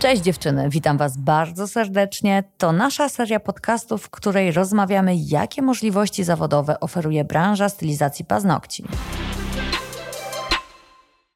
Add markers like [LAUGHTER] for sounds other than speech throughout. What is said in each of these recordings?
Cześć dziewczyny, witam Was bardzo serdecznie. To nasza seria podcastów, w której rozmawiamy, jakie możliwości zawodowe oferuje branża stylizacji paznokci.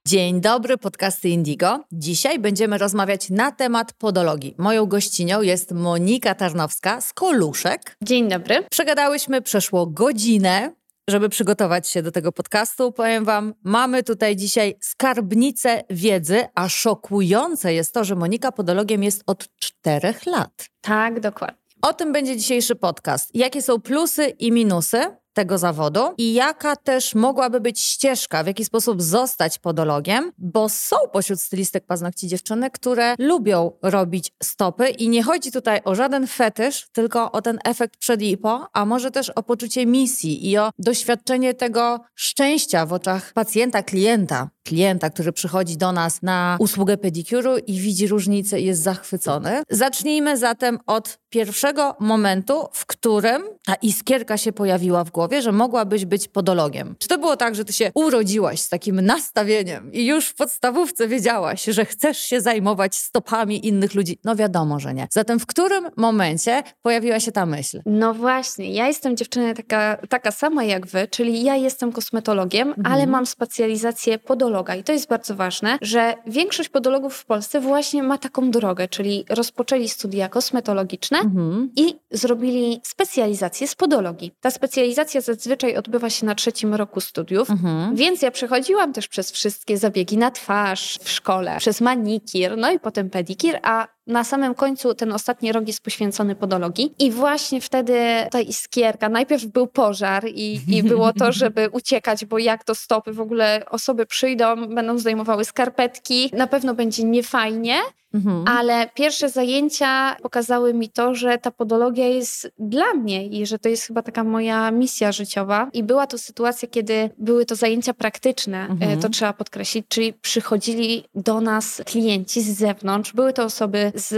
Dzień dobry, podcasty Indigo. Dzisiaj będziemy rozmawiać na temat podologii. Moją gościnią jest Monika Tarnowska z Koluszek. Dzień dobry. Przegadałyśmy przeszło godzinę, żeby przygotować się do tego podcastu. Powiem Wam, mamy tutaj dzisiaj skarbnicę wiedzy, a szokujące jest to, że Monika podologiem jest od czterech lat. Tak, dokładnie. O tym będzie dzisiejszy podcast. Jakie są plusy i minusy tego zawodu i jaka też mogłaby być ścieżka, w jaki sposób zostać podologiem, bo są pośród stylistek paznokci dziewczyny, które lubią robić stopy i nie chodzi tutaj o żaden fetysz, tylko o ten efekt przed i po, a może też o poczucie misji i o doświadczenie tego szczęścia w oczach pacjenta, klienta klienta, który przychodzi do nas na usługę pedikuru i widzi różnicę i jest zachwycony. Zacznijmy zatem od pierwszego momentu, w którym ta iskierka się pojawiła w głowie, że mogłabyś być podologiem. Czy to było tak, że ty się urodziłaś z takim nastawieniem i już w podstawówce wiedziałaś, że chcesz się zajmować stopami innych ludzi? No wiadomo, że nie. Zatem w którym momencie pojawiła się ta myśl? No właśnie, ja jestem dziewczyna taka, taka sama jak wy, czyli ja jestem kosmetologiem, mhm. ale mam specjalizację podologa. I to jest bardzo ważne, że większość podologów w Polsce właśnie ma taką drogę, czyli rozpoczęli studia kosmetologiczne mhm. i zrobili specjalizację z podologii. Ta specjalizacja zazwyczaj odbywa się na trzecim roku studiów, mhm. więc ja przechodziłam też przez wszystkie zabiegi na twarz w szkole, przez manikir, no i potem pedikir, a na samym końcu ten ostatni rok jest poświęcony podologii i właśnie wtedy ta iskierka, najpierw był pożar i, i było to, [LAUGHS] żeby uciekać, bo jak to stopy, w ogóle osoby przyjdą, będą zdejmowały skarpetki, na pewno będzie niefajnie, Mhm. Ale pierwsze zajęcia pokazały mi to, że ta podologia jest dla mnie i że to jest chyba taka moja misja życiowa. I była to sytuacja, kiedy były to zajęcia praktyczne, e, mhm. to trzeba podkreślić, czyli przychodzili do nas klienci z zewnątrz. Były to osoby z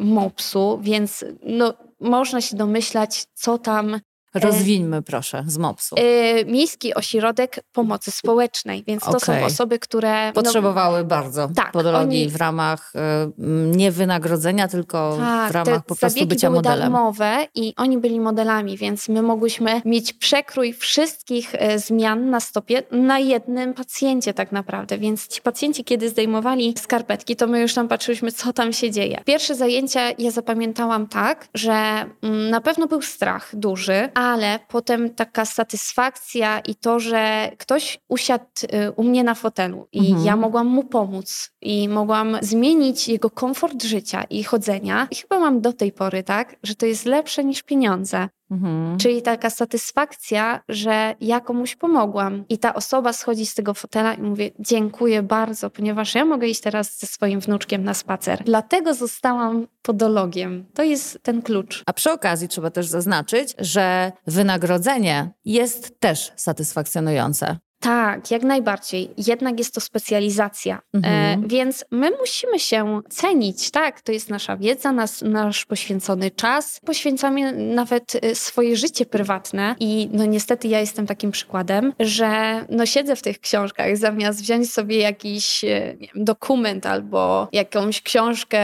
MOPS-u, więc no, można się domyślać, co tam Rozwińmy proszę z MOPS-u. Yy, Miejski Ośrodek Pomocy Społecznej, więc okay. to są osoby, które... No, Potrzebowały no, bardzo tak, podologii oni... w ramach y, nie wynagrodzenia, tylko tak, w ramach po prostu bycia były modelem. darmowe i oni byli modelami, więc my mogłyśmy mieć przekrój wszystkich zmian na stopie na jednym pacjencie tak naprawdę, więc ci pacjenci, kiedy zdejmowali skarpetki, to my już tam patrzyliśmy, co tam się dzieje. Pierwsze zajęcia ja zapamiętałam tak, że mm, na pewno był strach duży, ale potem taka satysfakcja i to, że ktoś usiadł y, u mnie na fotelu i mhm. ja mogłam mu pomóc i mogłam zmienić jego komfort życia i chodzenia. I chyba mam do tej pory tak, że to jest lepsze niż pieniądze. Mhm. Czyli taka satysfakcja, że ja komuś pomogłam i ta osoba schodzi z tego fotela i mówi dziękuję bardzo, ponieważ ja mogę iść teraz ze swoim wnuczkiem na spacer. Dlatego zostałam podologiem. To jest ten klucz. A przy okazji trzeba też zaznaczyć, że wynagrodzenie jest też satysfakcjonujące. Tak, jak najbardziej. Jednak jest to specjalizacja, e, mhm. e, więc my musimy się cenić, tak? To jest nasza wiedza, nas, nasz poświęcony czas. Poświęcamy nawet e, swoje życie prywatne i no niestety ja jestem takim przykładem, że no siedzę w tych książkach zamiast wziąć sobie jakiś e, wiem, dokument albo jakąś książkę.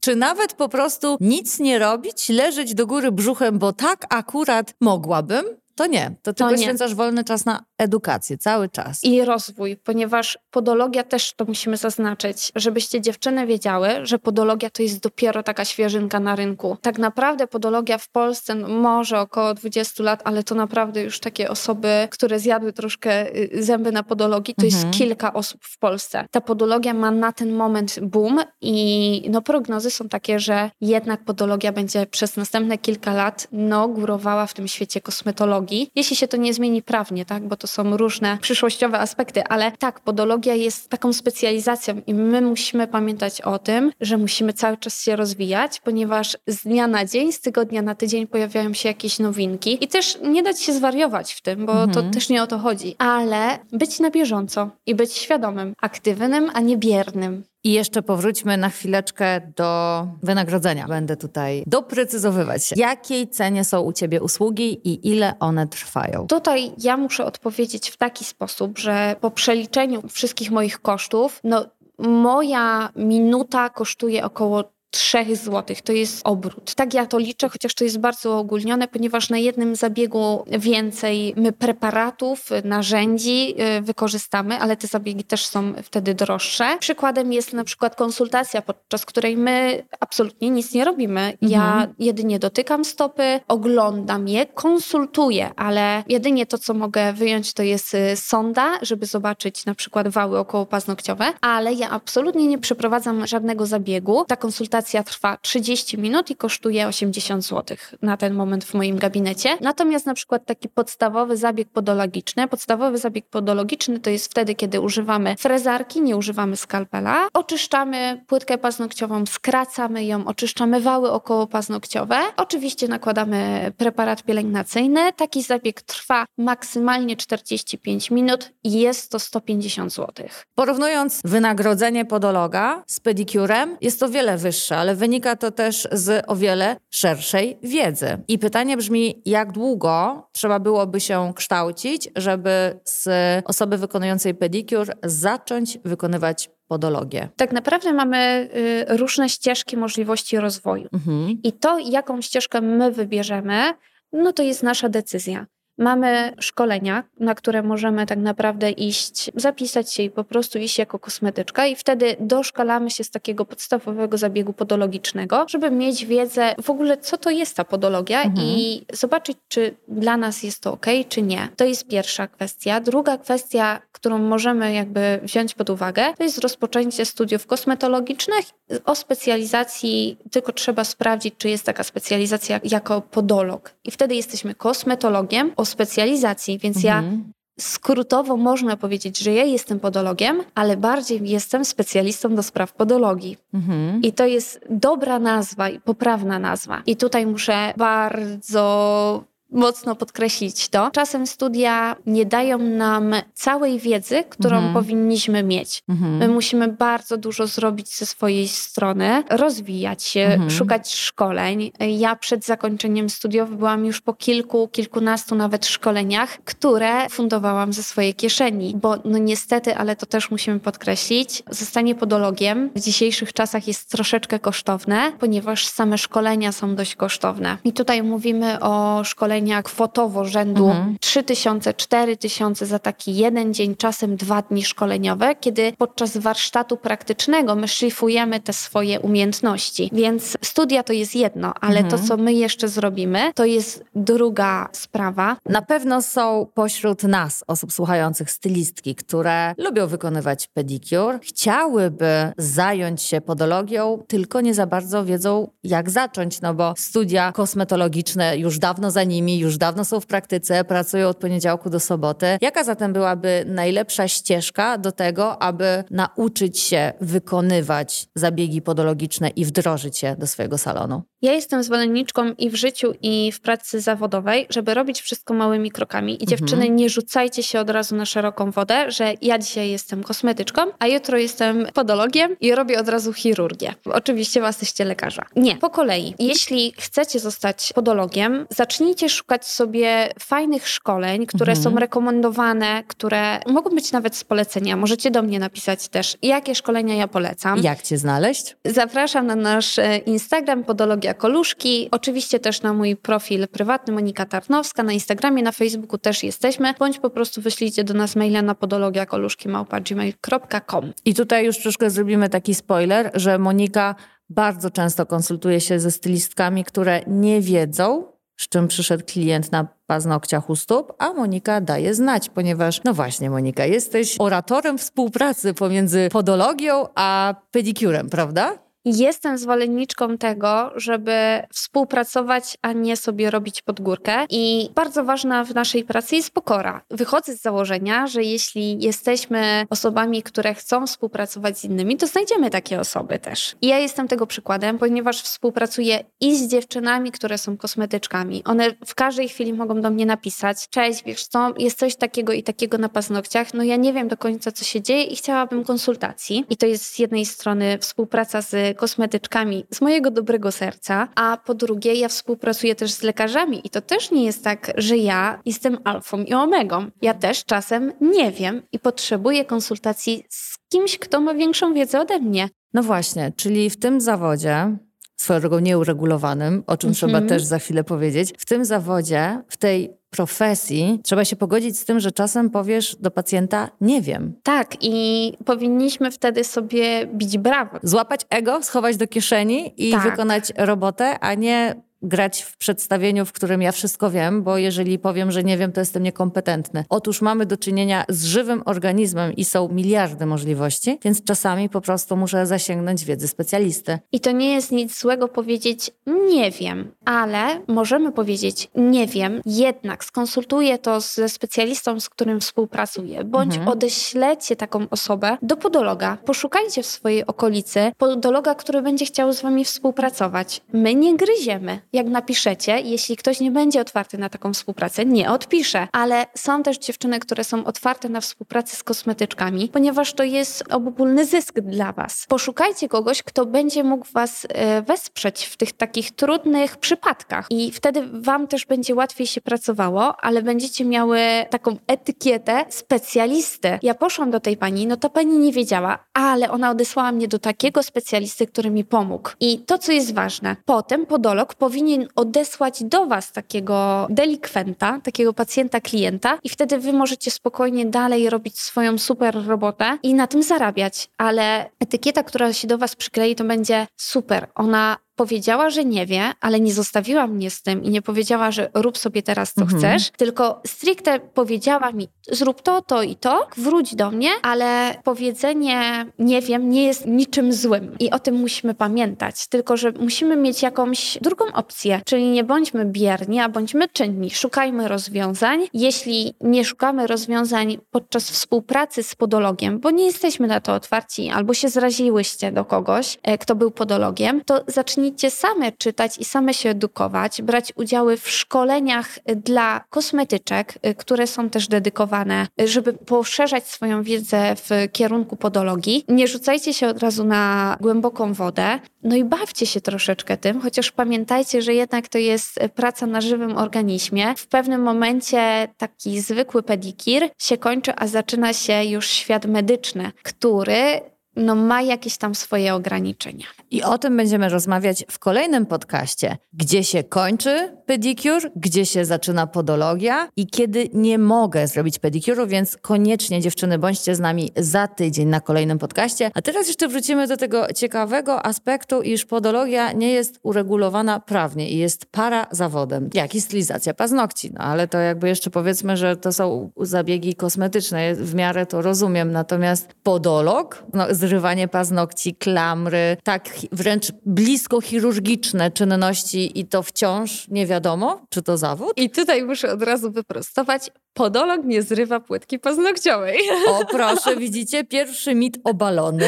Czy nawet po prostu nic nie robić, leżeć do góry brzuchem, bo tak akurat mogłabym? To nie, to ty to poświęcasz wolny czas na edukację cały czas. I rozwój, ponieważ podologia też to musimy zaznaczyć, żebyście dziewczyny wiedziały, że podologia to jest dopiero taka świeżynka na rynku. Tak naprawdę podologia w Polsce no, może około 20 lat, ale to naprawdę już takie osoby, które zjadły troszkę y, zęby na podologii, to mhm. jest kilka osób w Polsce. Ta podologia ma na ten moment boom i no prognozy są takie, że jednak podologia będzie przez następne kilka lat no górowała w tym świecie kosmetologii jeśli się to nie zmieni prawnie, tak, bo to są różne przyszłościowe aspekty, ale tak, podologia jest taką specjalizacją i my musimy pamiętać o tym, że musimy cały czas się rozwijać, ponieważ z dnia na dzień, z tygodnia na tydzień pojawiają się jakieś nowinki i też nie dać się zwariować w tym, bo mhm. to też nie o to chodzi, ale być na bieżąco i być świadomym, aktywnym, a nie biernym. I jeszcze powróćmy na chwileczkę do wynagrodzenia. Będę tutaj doprecyzowywać się. Jakiej cenie są u Ciebie usługi i ile one trwają? Tutaj ja muszę odpowiedzieć w taki sposób, że po przeliczeniu wszystkich moich kosztów, no moja minuta kosztuje około 3 zł. To jest obrót. Tak ja to liczę, chociaż to jest bardzo uogólnione, ponieważ na jednym zabiegu więcej my preparatów, narzędzi y, wykorzystamy, ale te zabiegi też są wtedy droższe. Przykładem jest na przykład konsultacja, podczas której my absolutnie nic nie robimy. Mhm. Ja jedynie dotykam stopy, oglądam je, konsultuję, ale jedynie to, co mogę wyjąć, to jest y, sonda, żeby zobaczyć na przykład wały okołopaznokciowe, ale ja absolutnie nie przeprowadzam żadnego zabiegu. Ta konsultacja konsultacja trwa 30 minut i kosztuje 80 zł na ten moment w moim gabinecie. Natomiast na przykład taki podstawowy zabieg podologiczny, podstawowy zabieg podologiczny to jest wtedy, kiedy używamy frezarki, nie używamy skalpela, oczyszczamy płytkę paznokciową, skracamy ją, oczyszczamy wały okołopaznokciowe. Oczywiście nakładamy preparat pielęgnacyjny. Taki zabieg trwa maksymalnie 45 minut i jest to 150 zł. Porównując wynagrodzenie podologa z pedikurem, jest to wiele wyższe ale wynika to też z o wiele szerszej wiedzy. I pytanie brzmi, jak długo trzeba byłoby się kształcić, żeby z osoby wykonującej pedicure zacząć wykonywać podologię? Tak naprawdę mamy y, różne ścieżki możliwości rozwoju. Mhm. I to, jaką ścieżkę my wybierzemy, no to jest nasza decyzja. Mamy szkolenia, na które możemy tak naprawdę iść, zapisać się i po prostu iść jako kosmetyczka, i wtedy doszkalamy się z takiego podstawowego zabiegu podologicznego, żeby mieć wiedzę w ogóle, co to jest ta podologia mhm. i zobaczyć, czy dla nas jest to ok, czy nie. To jest pierwsza kwestia. Druga kwestia, którą możemy jakby wziąć pod uwagę, to jest rozpoczęcie studiów kosmetologicznych o specjalizacji, tylko trzeba sprawdzić, czy jest taka specjalizacja jako podolog. I wtedy jesteśmy kosmetologiem o specjalizacji, więc mhm. ja skrótowo można powiedzieć, że ja jestem podologiem, ale bardziej jestem specjalistą do spraw podologii. Mhm. I to jest dobra nazwa i poprawna nazwa. I tutaj muszę bardzo mocno podkreślić to. Czasem studia nie dają nam całej wiedzy, którą mhm. powinniśmy mieć. Mhm. My musimy bardzo dużo zrobić ze swojej strony, rozwijać się, mhm. szukać szkoleń. Ja przed zakończeniem studiów byłam już po kilku, kilkunastu nawet szkoleniach, które fundowałam ze swojej kieszeni, bo no niestety, ale to też musimy podkreślić, zostanie podologiem w dzisiejszych czasach jest troszeczkę kosztowne, ponieważ same szkolenia są dość kosztowne. I tutaj mówimy o szkoleniach kwotowo rzędu mhm. 3000, 4000 za taki jeden dzień, czasem dwa dni szkoleniowe, kiedy podczas warsztatu praktycznego my szlifujemy te swoje umiejętności. Więc studia to jest jedno, ale mhm. to, co my jeszcze zrobimy, to jest druga sprawa. Na pewno są pośród nas, osób słuchających stylistki, które lubią wykonywać pedicure, chciałyby zająć się podologią, tylko nie za bardzo wiedzą, jak zacząć, no bo studia kosmetologiczne już dawno za nimi nimi już dawno są w praktyce, pracują od poniedziałku do soboty. Jaka zatem byłaby najlepsza ścieżka do tego, aby nauczyć się wykonywać zabiegi podologiczne i wdrożyć je do swojego salonu? Ja jestem zwolenniczką i w życiu, i w pracy zawodowej, żeby robić wszystko małymi krokami. I dziewczyny, mhm. nie rzucajcie się od razu na szeroką wodę, że ja dzisiaj jestem kosmetyczką, a jutro jestem podologiem i robię od razu chirurgię. Oczywiście was jesteście lekarza. Nie, po kolei. Jeśli chcecie zostać podologiem, zacznijcie szukać sobie fajnych szkoleń, które mhm. są rekomendowane, które mogą być nawet z polecenia. Możecie do mnie napisać też, jakie szkolenia ja polecam. Jak cię znaleźć? Zapraszam na nasz e, Instagram podologia koluszki. Oczywiście też na mój profil prywatny Monika Tarnowska. Na Instagramie, na Facebooku też jesteśmy. Bądź po prostu wyślijcie do nas maila na podologiakoluszki.gmail.com I tutaj już troszkę zrobimy taki spoiler, że Monika bardzo często konsultuje się ze stylistkami, które nie wiedzą, z czym przyszedł klient na paznokciach u stóp, a Monika daje znać, ponieważ, no właśnie, Monika, jesteś oratorem współpracy pomiędzy podologią a pedicurem, prawda? Jestem zwolenniczką tego, żeby współpracować, a nie sobie robić pod górkę. I bardzo ważna w naszej pracy jest pokora. Wychodzę z założenia, że jeśli jesteśmy osobami, które chcą współpracować z innymi, to znajdziemy takie osoby też. I ja jestem tego przykładem, ponieważ współpracuję i z dziewczynami, które są kosmetyczkami. One w każdej chwili mogą do mnie napisać: Cześć, wiesz co, jest coś takiego i takiego na paznokciach. No ja nie wiem do końca, co się dzieje i chciałabym konsultacji. I to jest z jednej strony współpraca z kosmetyczkami z mojego dobrego serca, a po drugie ja współpracuję też z lekarzami i to też nie jest tak, że ja jestem alfą i omegą. Ja też czasem nie wiem i potrzebuję konsultacji z kimś, kto ma większą wiedzę ode mnie. No właśnie, czyli w tym zawodzie swoją drogą nieuregulowanym, o czym trzeba Mhm. też za chwilę powiedzieć. W tym zawodzie, w tej profesji trzeba się pogodzić z tym, że czasem powiesz do pacjenta nie wiem. Tak, i powinniśmy wtedy sobie bić brawo. Złapać ego, schować do kieszeni i Tak. wykonać robotę, a nie grać w przedstawieniu, w którym ja wszystko wiem, bo jeżeli powiem, że nie wiem, to jestem niekompetentny. Otóż mamy do czynienia z żywym organizmem i są miliardy możliwości, więc czasami po prostu muszę zasięgnąć wiedzy specjalisty. I to nie jest nic złego powiedzieć nie wiem, ale możemy powiedzieć nie wiem, jednak skonsultuję to ze specjalistą, z którym współpracuję, bądź Mhm. odeślecie taką osobę do podologa. Poszukajcie w swojej okolicy podologa, który będzie chciał z wami współpracować. My nie gryziemy. Jak napiszecie, jeśli ktoś nie będzie otwarty na taką współpracę, nie odpiszę. Ale są też dziewczyny, które są otwarte na współpracę z kosmetyczkami, ponieważ to jest obopólny zysk dla was. Poszukajcie kogoś, kto będzie mógł was e, wesprzeć w tych takich trudnych przypadkach i wtedy wam też będzie łatwiej się pracowało, ale będziecie miały taką etykietę specjalisty. Ja poszłam do tej pani, no ta pani nie wiedziała, ale ona odesłała mnie do takiego specjalisty, który mi pomógł. I to, co jest ważne, potem podolog powinien odesłać do was takiego delikwenta, takiego pacjenta, klienta i wtedy wy możecie spokojnie dalej robić swoją super robotę i na tym zarabiać. Ale etykieta, która się do was przyklei, to będzie super. Ona powiedziała, że nie wie, ale nie zostawiła mnie z tym i nie powiedziała, że rób sobie teraz co Mhm. chcesz, tylko stricte powiedziała mi, zrób to, to i to, wróć do mnie, ale powiedzenie nie wiem nie jest niczym złym i o tym musimy pamiętać, tylko że musimy mieć jakąś drugą opcję, czyli nie bądźmy bierni, a bądźmy czynni, szukajmy rozwiązań. Jeśli nie szukamy rozwiązań podczas współpracy z podologiem, bo nie jesteśmy na to otwarci, albo się zraziłyście do kogoś, e, kto był podologiem, to zacznijcie same czytać i same się edukować, brać udziały w szkoleniach dla kosmetyczek, e, które są też dedykowane, żeby poszerzać swoją wiedzę w kierunku podologii. Nie rzucajcie się od razu na głęboką wodę, no i bawcie się troszeczkę tym, chociaż pamiętajcie, że jednak to jest praca na żywym organizmie. W pewnym momencie taki zwykły pedikir się kończy, a zaczyna się już świat medyczny, który no, ma jakieś tam swoje ograniczenia. I o tym będziemy rozmawiać w kolejnym podcaście. Gdzie się kończy pedicure, gdzie się zaczyna podologia i kiedy nie mogę zrobić pedicuru, więc koniecznie dziewczyny bądźcie z nami za tydzień na kolejnym podcaście. A teraz jeszcze wrócimy do tego ciekawego aspektu, iż podologia nie jest uregulowana prawnie i jest para zawodem, jak i stylizacja paznokci. No ale to jakby jeszcze powiedzmy, że to są zabiegi kosmetyczne, w miarę to rozumiem. Natomiast podolog, no, zrywanie paznokci, klamry, tak wręcz blisko chirurgiczne czynności i to wciąż nie wiadomo, czy to zawód? I tutaj muszę od razu wyprostować. Podolog nie zrywa płytki paznokciowej. O proszę, widzicie, pierwszy mit obalony.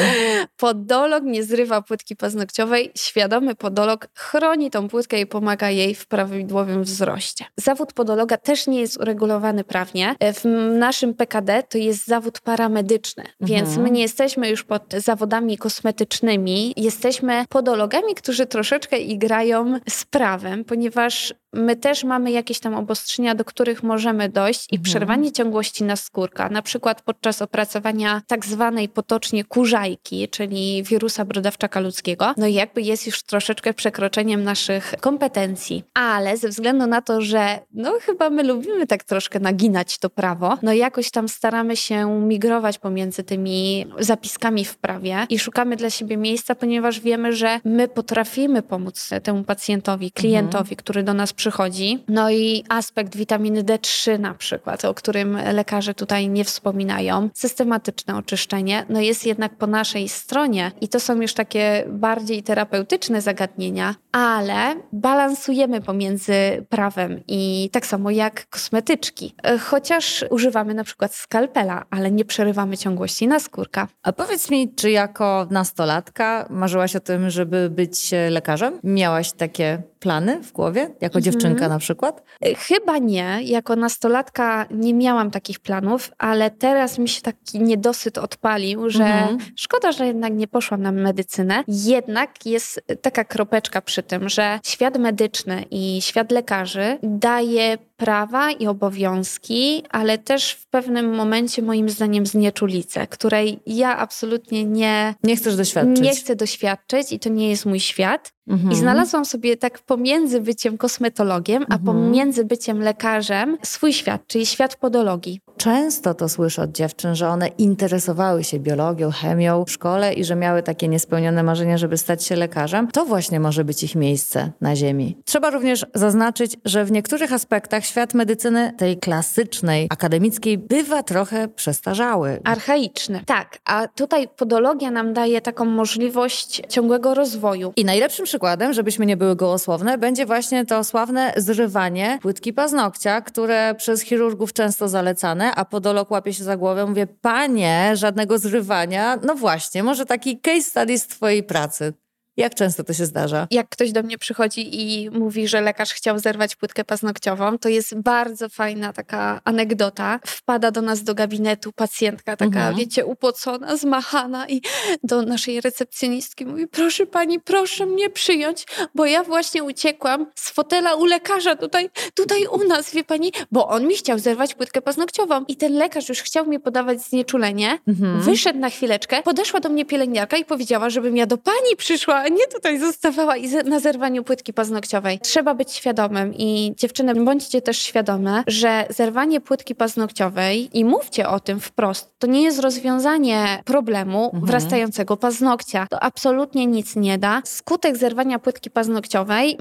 Podolog nie zrywa płytki paznokciowej. Świadomy podolog chroni tą płytkę i pomaga jej w prawidłowym wzroście. Zawód podologa też nie jest uregulowany prawnie. W naszym PKD to jest zawód paramedyczny, więc my nie jesteśmy już pod zawodami kosmetycznymi. Jesteśmy podologami, którzy troszeczkę igrają z prawem, ponieważ my też mamy jakieś tam obostrzenia, do których możemy dojść i przerwanie ciągłości naskórka, na przykład podczas opracowania tak zwanej potocznie kurzajki, czyli wirusa brodawczaka ludzkiego, no jakby jest już troszeczkę przekroczeniem naszych kompetencji. Ale ze względu na to, że no chyba my lubimy tak troszkę naginać to prawo, no jakoś tam staramy się migrować pomiędzy tymi zapiskami w prawie i szukamy dla siebie miejsca, ponieważ wiemy, że my potrafimy pomóc temu pacjentowi, klientowi, który do nas przychodzi. No i aspekt witaminy D3 na przykład, o którym lekarze tutaj nie wspominają, systematyczne oczyszczenie, no jest jednak po naszej stronie i to są już takie bardziej terapeutyczne zagadnienia, ale balansujemy pomiędzy prawem i tak samo jak kosmetyczki. Chociaż używamy na przykład skalpela, ale nie przerywamy ciągłości naskórka. A powiedz mi, czy jako nastolatka marzyłaś o tym, żeby być lekarzem? Miałaś takie plany w głowie, jako mhm. dziewczynka na przykład? Y, chyba nie. Jako nastolatka nie miałam takich planów, ale teraz mi się taki niedosyt odpalił, że mhm. szkoda, że jednak nie poszłam na medycynę. Jednak jest taka kropeczka przy tym, że świat medyczny i świat lekarzy daje prawa i obowiązki, ale też w pewnym momencie moim zdaniem znieczulicę, której ja absolutnie nie... Nie chcesz doświadczyć. Nie chcę doświadczyć i to nie jest mój świat. Mhm. I znalazłam sobie tak pomiędzy byciem kosmetologiem, a mhm. pomiędzy byciem lekarzem swój świat, czyli świat podologii. Często to słyszę od dziewczyn, że one interesowały się biologią, chemią w szkole i że miały takie niespełnione marzenia, żeby stać się lekarzem. To właśnie może być ich miejsce na Ziemi. Trzeba również zaznaczyć, że w niektórych aspektach świat medycyny, tej klasycznej, akademickiej, bywa trochę przestarzały. Archaiczny. Tak, a tutaj podologia nam daje taką możliwość ciągłego rozwoju. I najlepszym przykładem, żebyśmy nie były gołosłowne, będzie właśnie to sławne zrywanie płytki paznokcia, które przez chirurgów często zalecane, a podolog łapie się za głowę, mówię, panie, żadnego zrywania. No właśnie, może taki case study z twojej pracy. Jak często to się zdarza? Jak ktoś do mnie przychodzi i mówi, że lekarz chciał zerwać płytkę paznokciową, to jest bardzo fajna taka anegdota. Wpada do nas do gabinetu pacjentka, taka, mhm. wiecie, upocona, zmachana i do naszej recepcjonistki mówi, proszę pani, proszę mnie przyjąć, bo ja właśnie uciekłam z fotela u lekarza tutaj, tutaj u nas, wie pani, bo on mi chciał zerwać płytkę paznokciową i ten lekarz już chciał mi podawać znieczulenie, mhm. wyszedł na chwileczkę, podeszła do mnie pielęgniarka i powiedziała, żebym ja do pani przyszła, nie tutaj zostawała i na zerwaniu płytki paznokciowej. Trzeba być świadomym i dziewczyny, bądźcie też świadome, że zerwanie płytki paznokciowej i mówcie o tym wprost, to nie jest rozwiązanie problemu mhm. wrastającego paznokcia. To absolutnie nic nie da. Skutek zerwania płytki paznokciowej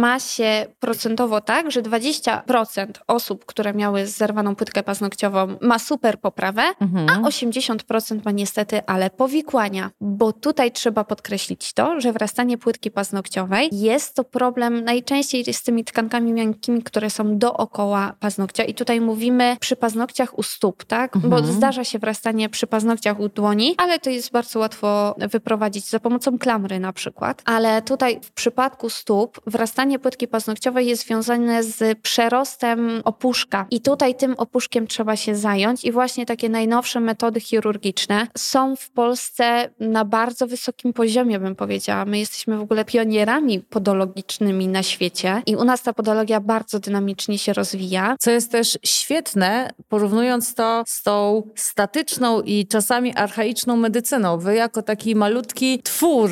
ma się procentowo tak, że 20% osób, które miały zerwaną płytkę paznokciową ma super poprawę, mhm. a 80% ma niestety ale powikłania, bo tutaj trzeba podkreślić to, że wrastanie płytki paznokciowej. Jest to problem najczęściej z tymi tkankami miękkimi, które są dookoła paznokcia i tutaj mówimy przy paznokciach u stóp, tak? Mhm. Bo zdarza się wrastanie przy paznokciach u dłoni, ale to jest bardzo łatwo wyprowadzić za pomocą klamry na przykład. Ale tutaj w przypadku stóp wrastanie płytki paznokciowej jest związane z przerostem opuszka i tutaj tym opuszkiem trzeba się zająć i właśnie takie najnowsze metody chirurgiczne są w Polsce na bardzo wysokim poziomie, bym powiedziała My jesteśmy w ogóle pionierami podologicznymi na świecie i u nas ta podologia bardzo dynamicznie się rozwija. Co jest też świetne, porównując to z tą statyczną i czasami archaiczną medycyną. Wy jako taki malutki twór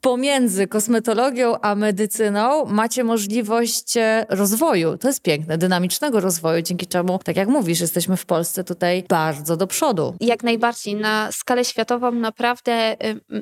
pomiędzy kosmetologią a medycyną macie możliwość e, rozwoju. To jest piękne, dynamicznego rozwoju, dzięki czemu, tak jak mówisz, jesteśmy w Polsce tutaj bardzo do przodu. Jak najbardziej. Na skalę światową naprawdę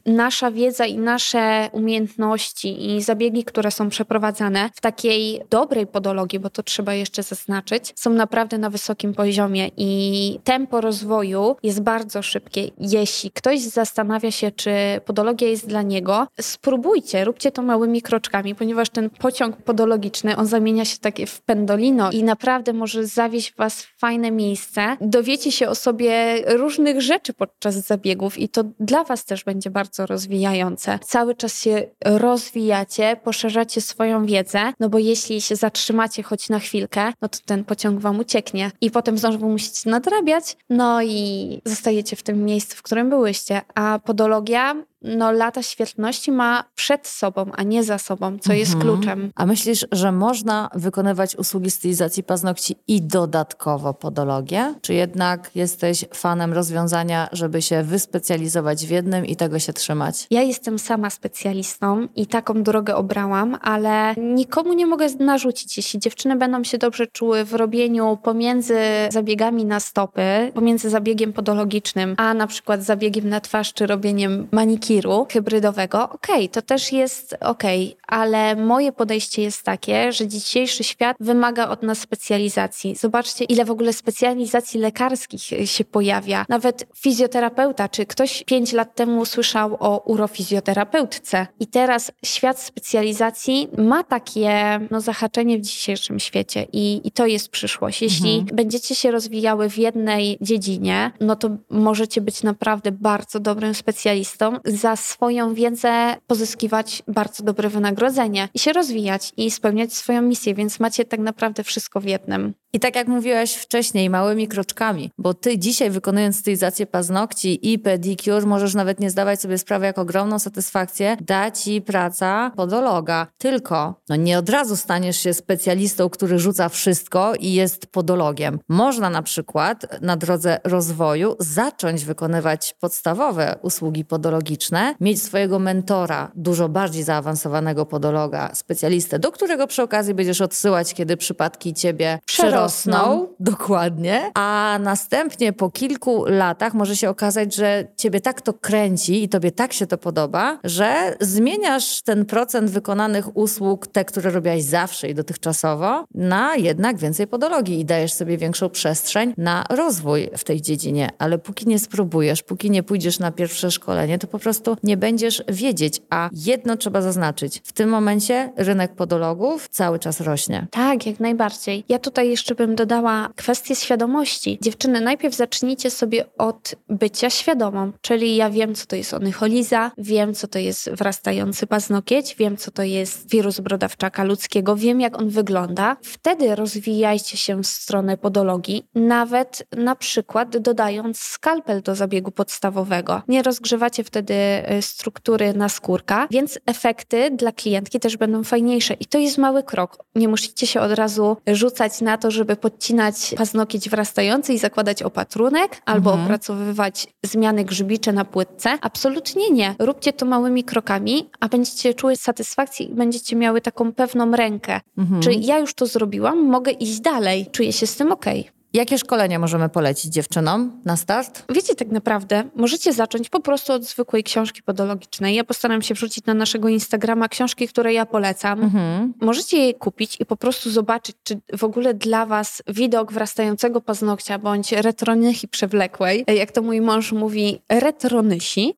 nasza wiedza i nasze umiejętności i zabiegi, które są przeprowadzane w takiej dobrej podologii, bo to trzeba jeszcze zaznaczyć, są naprawdę na wysokim poziomie i tempo rozwoju jest bardzo szybkie. Jeśli ktoś zastanawia się, czy podologia jest dla niego, spróbujcie, róbcie to małymi kroczkami, ponieważ ten pociąg podologiczny, on zamienia się takie w pendolino i naprawdę może zawieść was w fajne miejsce. Dowiecie się o sobie różnych rzeczy podczas zabiegów i to dla was też będzie bardzo rozwijające. Cały czas się rozwijacie, poszerzacie swoją wiedzę, no bo jeśli się zatrzymacie choć na chwilkę, no to ten pociąg wam ucieknie i potem znowu musicie nadrabiać, no i zostajecie w tym miejscu, w którym byłyście. A podologia no, lata świetności ma przed sobą, a nie za sobą, co mhm. jest kluczem. A myślisz, że można wykonywać usługi stylizacji paznokci i dodatkowo podologię? Czy jednak jesteś fanem rozwiązania, żeby się wyspecjalizować w jednym i tego się trzymać? Ja jestem sama specjalistą i taką drogę obrałam, ale nikomu nie mogę narzucić. Jeśli dziewczyny będą się dobrze czuły w robieniu pomiędzy zabiegami na stopy, pomiędzy zabiegiem podologicznym, a na przykład zabiegiem na twarz czy robieniem maniki kiru hybrydowego, okej, okay, to też jest okej, okay, ale moje podejście jest takie, że dzisiejszy świat wymaga od nas specjalizacji. Zobaczcie, ile w ogóle specjalizacji lekarskich się pojawia. Nawet fizjoterapeuta, czy ktoś pięć lat temu słyszał o urofizjoterapeutce. I teraz świat specjalizacji ma takie no, zahaczenie w dzisiejszym świecie i, i to jest przyszłość. Jeśli mhm. będziecie się rozwijały w jednej dziedzinie, no to możecie być naprawdę bardzo dobrym specjalistą za swoją wiedzę pozyskiwać bardzo dobre wynagrodzenie i się rozwijać i spełniać swoją misję, więc macie tak naprawdę wszystko w jednym. I tak jak mówiłaś wcześniej, małymi kroczkami, bo ty dzisiaj wykonując stylizację paznokci i pedicure możesz nawet nie zdawać sobie sprawy, jak ogromną satysfakcję da ci praca podologa. Tylko no nie od razu staniesz się specjalistą, który rzuca wszystko i jest podologiem. Można na przykład na drodze rozwoju zacząć wykonywać podstawowe usługi podologiczne, mieć swojego mentora, dużo bardziej zaawansowanego podologa, specjalistę, do którego przy okazji będziesz odsyłać, kiedy przypadki ciebie przerosną rosną. Dokładnie. A następnie po kilku latach może się okazać, że ciebie tak to kręci i tobie tak się to podoba, że zmieniasz ten procent wykonanych usług, te, które robiłaś zawsze i dotychczasowo, na jednak więcej podologii i dajesz sobie większą przestrzeń na rozwój w tej dziedzinie. Ale póki nie spróbujesz, póki nie pójdziesz na pierwsze szkolenie, to po prostu nie będziesz wiedzieć. A jedno trzeba zaznaczyć. W tym momencie rynek podologów cały czas rośnie. Tak, jak najbardziej. Ja tutaj jeszcze bym dodała kwestię świadomości. Dziewczyny, najpierw zacznijcie sobie od bycia świadomą, czyli ja wiem, co to jest onycholiza, wiem, co to jest wrastający paznokieć, wiem, co to jest wirus brodawczaka ludzkiego, wiem, jak on wygląda. Wtedy rozwijajcie się w stronę podologii, nawet na przykład dodając skalpel do zabiegu podstawowego. Nie rozgrzewacie wtedy struktury na skórka, więc efekty dla klientki też będą fajniejsze. I to jest mały krok. Nie musicie się od razu rzucać na to, żeby podcinać paznokieć wrastający i zakładać opatrunek, albo mhm. opracowywać zmiany grzybicze na płytce. Absolutnie nie. Róbcie to małymi krokami, a będziecie czuły satysfakcję i będziecie miały taką pewną rękę. Mhm. Czy ja już to zrobiłam, mogę iść dalej, czuję się z tym okej. Okay. Jakie szkolenia możemy polecić dziewczynom na start? Wiecie, tak naprawdę możecie zacząć po prostu od zwykłej książki podologicznej. Ja postaram się wrzucić na naszego Instagrama książki, które ja polecam. Mhm. Możecie je kupić i po prostu zobaczyć, czy w ogóle dla Was widok wrastającego paznokcia bądź retronychy przewlekłej, jak to mój mąż mówi, retronysi,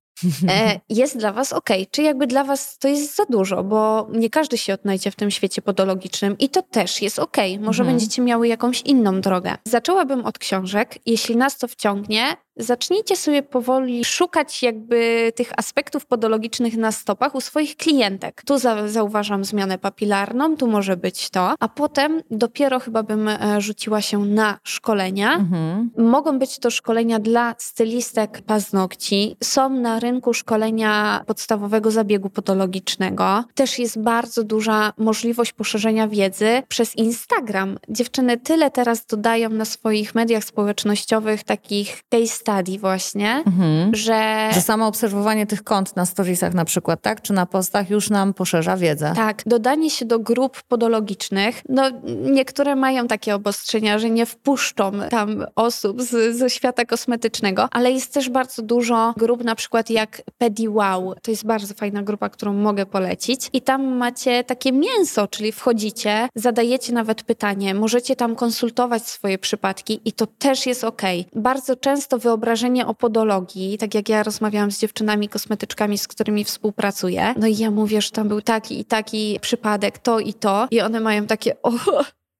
jest dla was ok. Czy jakby dla was to jest za dużo, bo nie każdy się odnajdzie w tym świecie podologicznym i to też jest ok. Może mhm. będziecie miały jakąś inną drogę. Zaczęłabym od książek. Jeśli nas to wciągnie, zacznijcie sobie powoli szukać jakby tych aspektów podologicznych na stopach u swoich klientek. Tu za zauważam zmianę papilarną, tu może być to, a potem dopiero chyba bym e, rzuciła się na szkolenia. Mhm. Mogą być to szkolenia dla stylistek paznokci. Są na rynku szkolenia podstawowego zabiegu podologicznego. Też jest bardzo duża możliwość poszerzenia wiedzy przez Instagram. Dziewczyny tyle teraz dodają na swoich mediach społecznościowych takich case study właśnie, mhm. że... Że samo obserwowanie tych kont na storiesach na przykład, tak? Czy na postach już nam poszerza wiedzę. Tak. Dodanie się do grup podologicznych. No niektóre mają takie obostrzenia, że nie wpuszczą tam osób z, ze świata kosmetycznego, ale jest też bardzo dużo grup na przykład jak PediWow. To jest bardzo fajna grupa, którą mogę polecić. I tam macie takie mięso, czyli wchodzicie, zadajecie nawet pytanie, możecie tam konsultować swoje przypadki i to też jest ok. Bardzo często wyobrażenie o podologii, tak jak ja rozmawiałam z dziewczynami kosmetyczkami, z którymi współpracuję, no i ja mówię, że tam był taki i taki przypadek, to i to. I one mają takie o,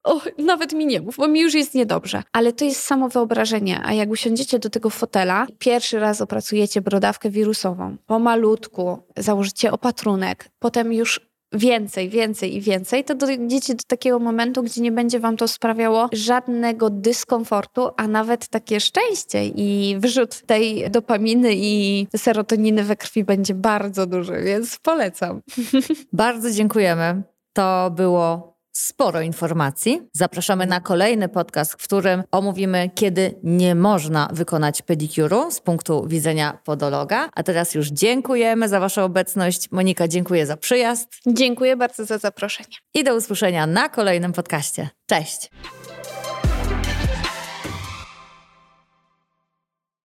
o, nawet mi nie mów, bo mi już jest niedobrze. Ale to jest samo wyobrażenie, a jak usiądziecie do tego fotela, pierwszy raz opracujecie brodawkę wirusową, pomalutku, założycie opatrunek, potem już więcej, więcej i więcej, to dojdziecie do takiego momentu, gdzie nie będzie wam to sprawiało żadnego dyskomfortu, a nawet takie szczęście i wyrzut tej dopaminy i serotoniny we krwi będzie bardzo duży, więc polecam. [LAUGHS] Bardzo dziękujemy. To było sporo informacji. Zapraszamy na kolejny podcast, w którym omówimy, kiedy nie można wykonać pedikuru z punktu widzenia podologa. A teraz już dziękujemy za Waszą obecność. Monika, dziękuję za przyjazd. Dziękuję bardzo za zaproszenie. I do usłyszenia na kolejnym podcaście. Cześć!